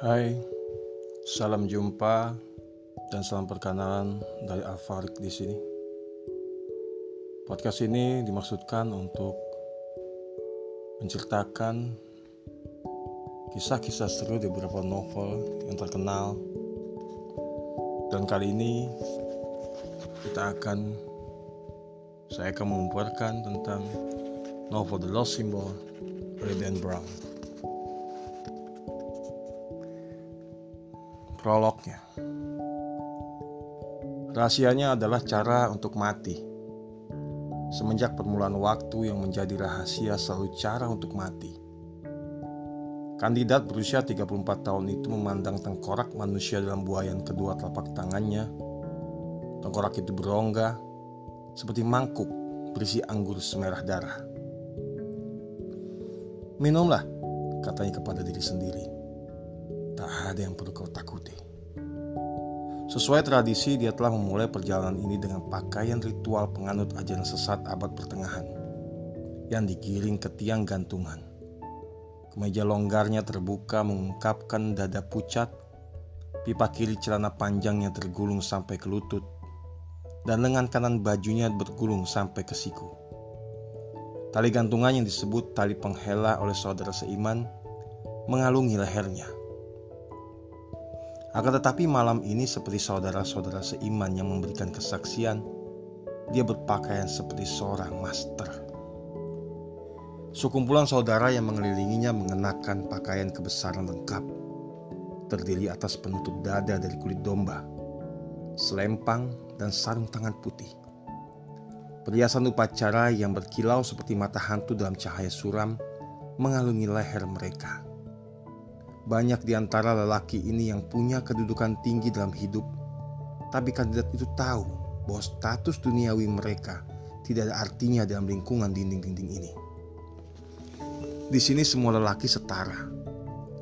Hai, salam jumpa dan salam perkenalan dari Alfarik di sini. Podcast ini dimaksudkan untuk menceritakan kisah-kisah seru di beberapa novel yang terkenal. Dan kali ini kita akan saya akan mengumpulkan tentang novel The Lost Symbol oleh Dan Brown. Prolognya Rahasianya adalah cara untuk mati. Semenjak permulaan waktu yang menjadi rahasia selalu cara untuk mati. Kandidat berusia 34 tahun itu memandang tengkorak manusia dalam buayan kedua telapak tangannya. Tengkorak itu berongga seperti mangkuk berisi anggur semerah darah. Minumlah, katanya kepada diri sendiri Tak ada yang perlu kau takuti. Sesuai tradisi, dia telah memulai perjalanan ini dengan pakaian ritual penganut ajaran sesat abad pertengahan yang digiring ke tiang gantungan. Kemeja longgarnya terbuka mengungkapkan dada pucat, pipa kiri celana panjangnya tergulung sampai ke lutut, dan lengan kanan bajunya bergulung sampai ke siku. Tali gantungan yang disebut tali penghela oleh saudara seiman mengalungi lehernya. Akan tetapi malam ini seperti saudara-saudara seiman yang memberikan kesaksian, dia berpakaian seperti seorang master. Sekumpulan saudara yang mengelilinginya mengenakan pakaian kebesaran lengkap, terdiri atas penutup dada dari kulit domba, selempang, dan sarung tangan putih. Perhiasan upacara yang berkilau seperti mata hantu dalam cahaya suram mengalungi leher mereka. Banyak di antara lelaki ini yang punya kedudukan tinggi dalam hidup, tapi kandidat itu tahu bahwa status duniawi mereka tidak ada artinya dalam lingkungan dinding-dinding ini. Di sini semua lelaki setara,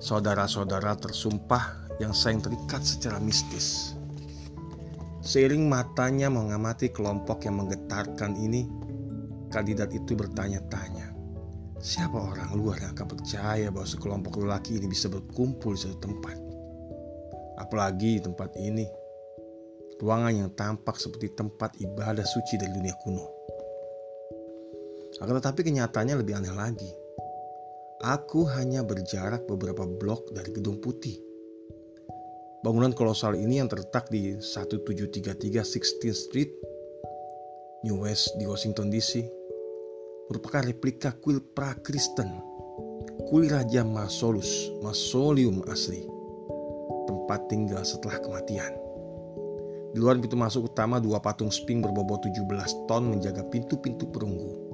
saudara-saudara tersumpah yang saling terikat secara mistis. Seiring matanya mengamati kelompok yang menggetarkan ini, kandidat itu bertanya-tanya, Siapa orang luar yang akan percaya bahwa sekelompok lelaki ini bisa berkumpul di satu tempat? Apalagi di tempat ini, ruangan yang tampak seperti tempat ibadah suci dari dunia kuno. Akan tetapi kenyataannya lebih aneh lagi. Aku hanya berjarak beberapa blok dari gedung putih. Bangunan kolosal ini yang terletak di 1733 16th Street, New West di Washington DC, merupakan replika kuil pra-Kristen, kuil Raja Masolus, Masolium asli, tempat tinggal setelah kematian. Di luar pintu masuk utama dua patung sping berbobot 17 ton menjaga pintu-pintu perunggu.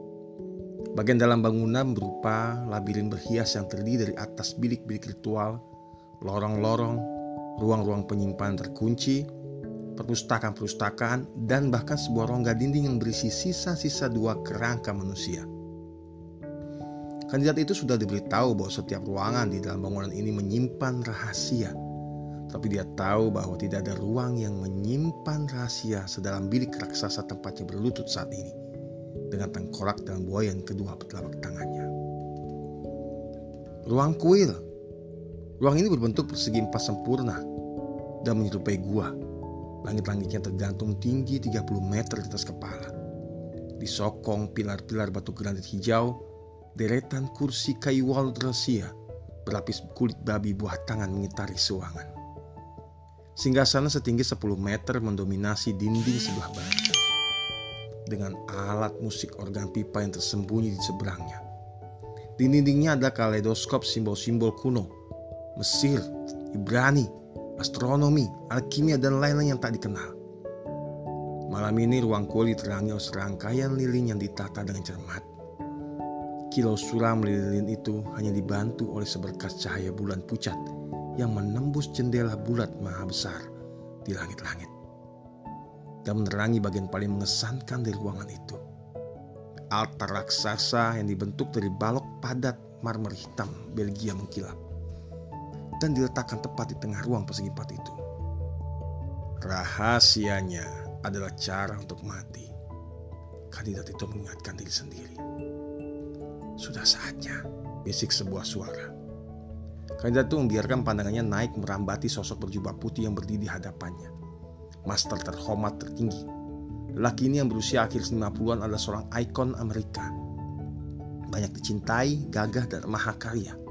Bagian dalam bangunan berupa labirin berhias yang terdiri dari atas bilik-bilik ritual, lorong-lorong, ruang-ruang penyimpanan terkunci, perpustakaan-perpustakaan, dan bahkan sebuah rongga dinding yang berisi sisa-sisa dua kerangka manusia. Kandidat itu sudah diberitahu bahwa setiap ruangan di dalam bangunan ini menyimpan rahasia, tapi dia tahu bahwa tidak ada ruang yang menyimpan rahasia sedalam bilik raksasa tempatnya berlutut saat ini, dengan tengkorak dan buaya yang kedua telapak tangannya. Ruang kuil. Ruang ini berbentuk persegi empat sempurna dan menyerupai gua Langit-langitnya tergantung tinggi 30 meter di atas kepala. Disokong pilar-pilar batu granit hijau, deretan kursi kayu walut rahasia berlapis kulit babi buah tangan mengitari ruangan. Singgah sana setinggi 10 meter mendominasi dinding sebelah barat. Dengan alat musik organ pipa yang tersembunyi di seberangnya. Di dindingnya ada kaleidoskop simbol-simbol kuno, Mesir, Ibrani, astronomi, alkimia, dan lain-lain yang tak dikenal. Malam ini ruang kulit diterangi oleh serangkaian lilin yang ditata dengan cermat. Kilau suram lilin itu hanya dibantu oleh seberkas cahaya bulan pucat yang menembus jendela bulat maha besar di langit-langit dan menerangi bagian paling mengesankan dari ruangan itu. Altar raksasa yang dibentuk dari balok padat marmer hitam Belgia mengkilap dan diletakkan tepat di tengah ruang persegi empat itu. Rahasianya adalah cara untuk mati. Kandidat itu mengingatkan diri sendiri. Sudah saatnya, bisik sebuah suara. Kandidat itu membiarkan pandangannya naik merambati sosok berjubah putih yang berdiri di hadapannya. Master terhormat tertinggi. Laki ini yang berusia akhir 90-an adalah seorang ikon Amerika. Banyak dicintai, gagah, dan mahakarya.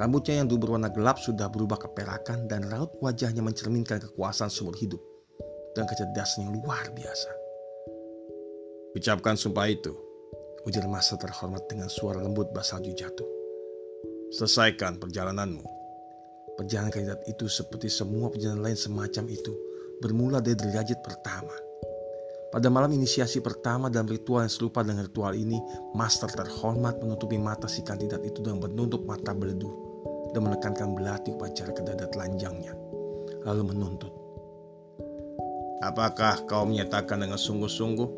Rambutnya yang dulu berwarna gelap sudah berubah keperakan dan raut wajahnya mencerminkan kekuasaan seumur hidup dan kecerdasan yang luar biasa. Ucapkan sumpah itu, ujar masa terhormat dengan suara lembut basalju jatuh. Selesaikan perjalananmu. Perjalanan kandidat itu seperti semua perjalanan lain semacam itu bermula dari derajat pertama. Pada malam inisiasi pertama dalam ritual yang serupa dengan ritual ini, master terhormat menutupi mata si kandidat itu dengan menutup mata beledu dan menekankan belati upacara ke dada telanjangnya, lalu menuntut. Apakah kau menyatakan dengan sungguh-sungguh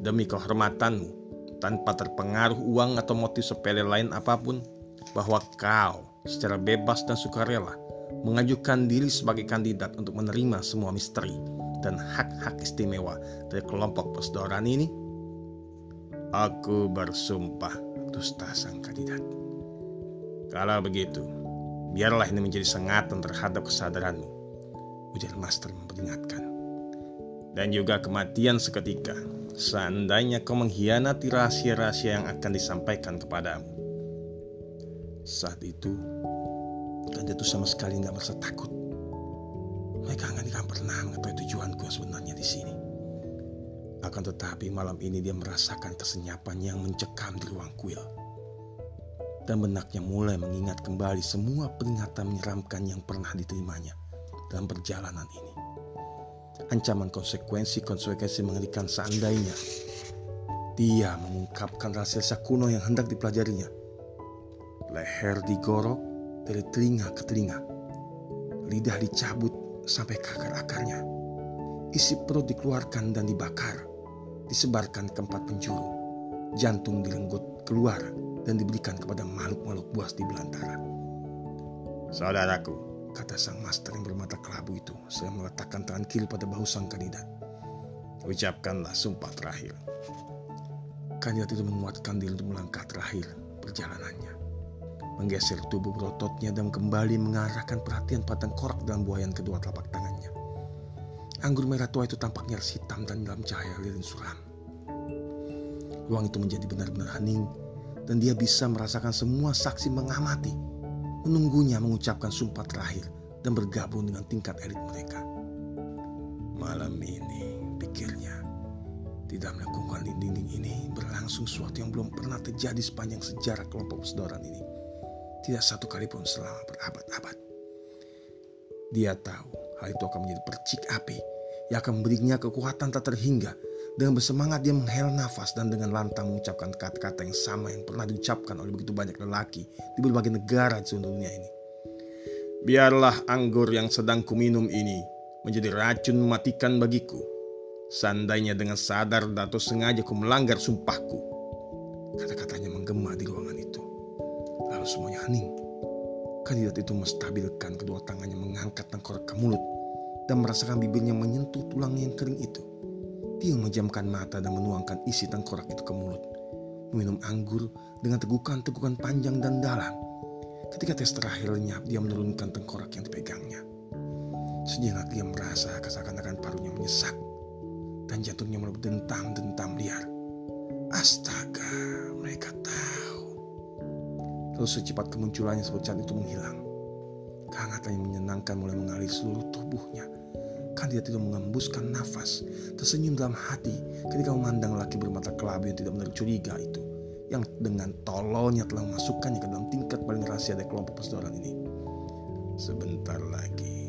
demi kehormatanmu, tanpa terpengaruh uang atau motif sepele lain apa pun, bahwa kau secara bebas dan sukarela mengajukan diri sebagai kandidat untuk menerima semua misteri dan hak-hak istimewa dari kelompok persedoran ini? Aku bersumpah dusta sang kandidat. Kalau begitu, Biarlah ini menjadi sengatan terhadap kesadaranmu. Ujar Master memperingatkan. Dan juga kematian seketika, seandainya kau mengkhianati rahasia-rahasia yang akan disampaikan kepadamu. Saat itu, Ganda itu sama sekali nggak merasa takut. Mereka nggak akan pernah mengetahui tujuanku yang sebenarnya di sini. Akan tetapi malam ini dia merasakan kesenyapan yang mencekam di ruang kuil dan benaknya mulai mengingat kembali semua peringatan menyeramkan yang pernah diterimanya dalam perjalanan ini. Ancaman konsekuensi-konsekuensi mengerikan seandainya dia mengungkapkan rahasia kuno yang hendak dipelajarinya. Leher digorok dari telinga ke telinga. Lidah dicabut sampai ke akar-akarnya. Isi perut dikeluarkan dan dibakar. Disebarkan ke empat penjuru. Jantung direnggut keluar dan diberikan kepada makhluk-makhluk buas di belantara. Saudaraku, kata sang master yang bermata kelabu itu sedang meletakkan tangan kiri pada bahu sang kandidat. Ucapkanlah sumpah terakhir. Kandidat itu menguatkan diri untuk melangkah terakhir perjalanannya. Menggeser tubuh berototnya dan kembali mengarahkan perhatian pada tengkorak dalam buayan kedua telapak tangannya. Anggur merah tua itu tampaknya hitam dan dalam cahaya lilin suram. Ruang itu menjadi benar-benar hening dan dia bisa merasakan semua saksi mengamati, menunggunya mengucapkan sumpah terakhir dan bergabung dengan tingkat elit mereka. Malam ini, pikirnya, dalam lingkungan dinding ini berlangsung sesuatu yang belum pernah terjadi sepanjang sejarah kelompok persedoran ini. Tidak satu kali pun selama berabad-abad. Dia tahu hal itu akan menjadi percik api yang akan memberinya kekuatan tak terhingga dengan bersemangat dia menghela nafas dan dengan lantang mengucapkan kata-kata yang sama yang pernah diucapkan oleh begitu banyak lelaki di berbagai negara di seluruh dunia ini. Biarlah anggur yang sedang kuminum ini menjadi racun mematikan bagiku. Seandainya dengan sadar atau sengaja ku melanggar sumpahku. Kata-katanya menggema di ruangan itu. Lalu semuanya hening. Kandidat itu menstabilkan kedua tangannya mengangkat tengkorak ke mulut dan merasakan bibirnya menyentuh tulang yang kering itu. Dia memejamkan mata dan menuangkan isi tengkorak itu ke mulut. Meminum anggur dengan tegukan-tegukan panjang dan dalam. Ketika tes terakhir lenyap, dia menurunkan tengkorak yang dipegangnya. Sejenak dia merasa seakan-akan parunya menyesak dan jantungnya dentam-dentam liar. Astaga, mereka tahu. Lalu secepat kemunculannya sebut itu menghilang. Kehangatan yang menyenangkan mulai mengalir seluruh tubuhnya Kandidat itu mengembuskan nafas, tersenyum dalam hati ketika memandang laki bermata kelabu yang tidak menarik curiga itu, yang dengan tololnya telah memasukkannya ke dalam tingkat paling rahasia dari kelompok persedoran ini. Sebentar lagi,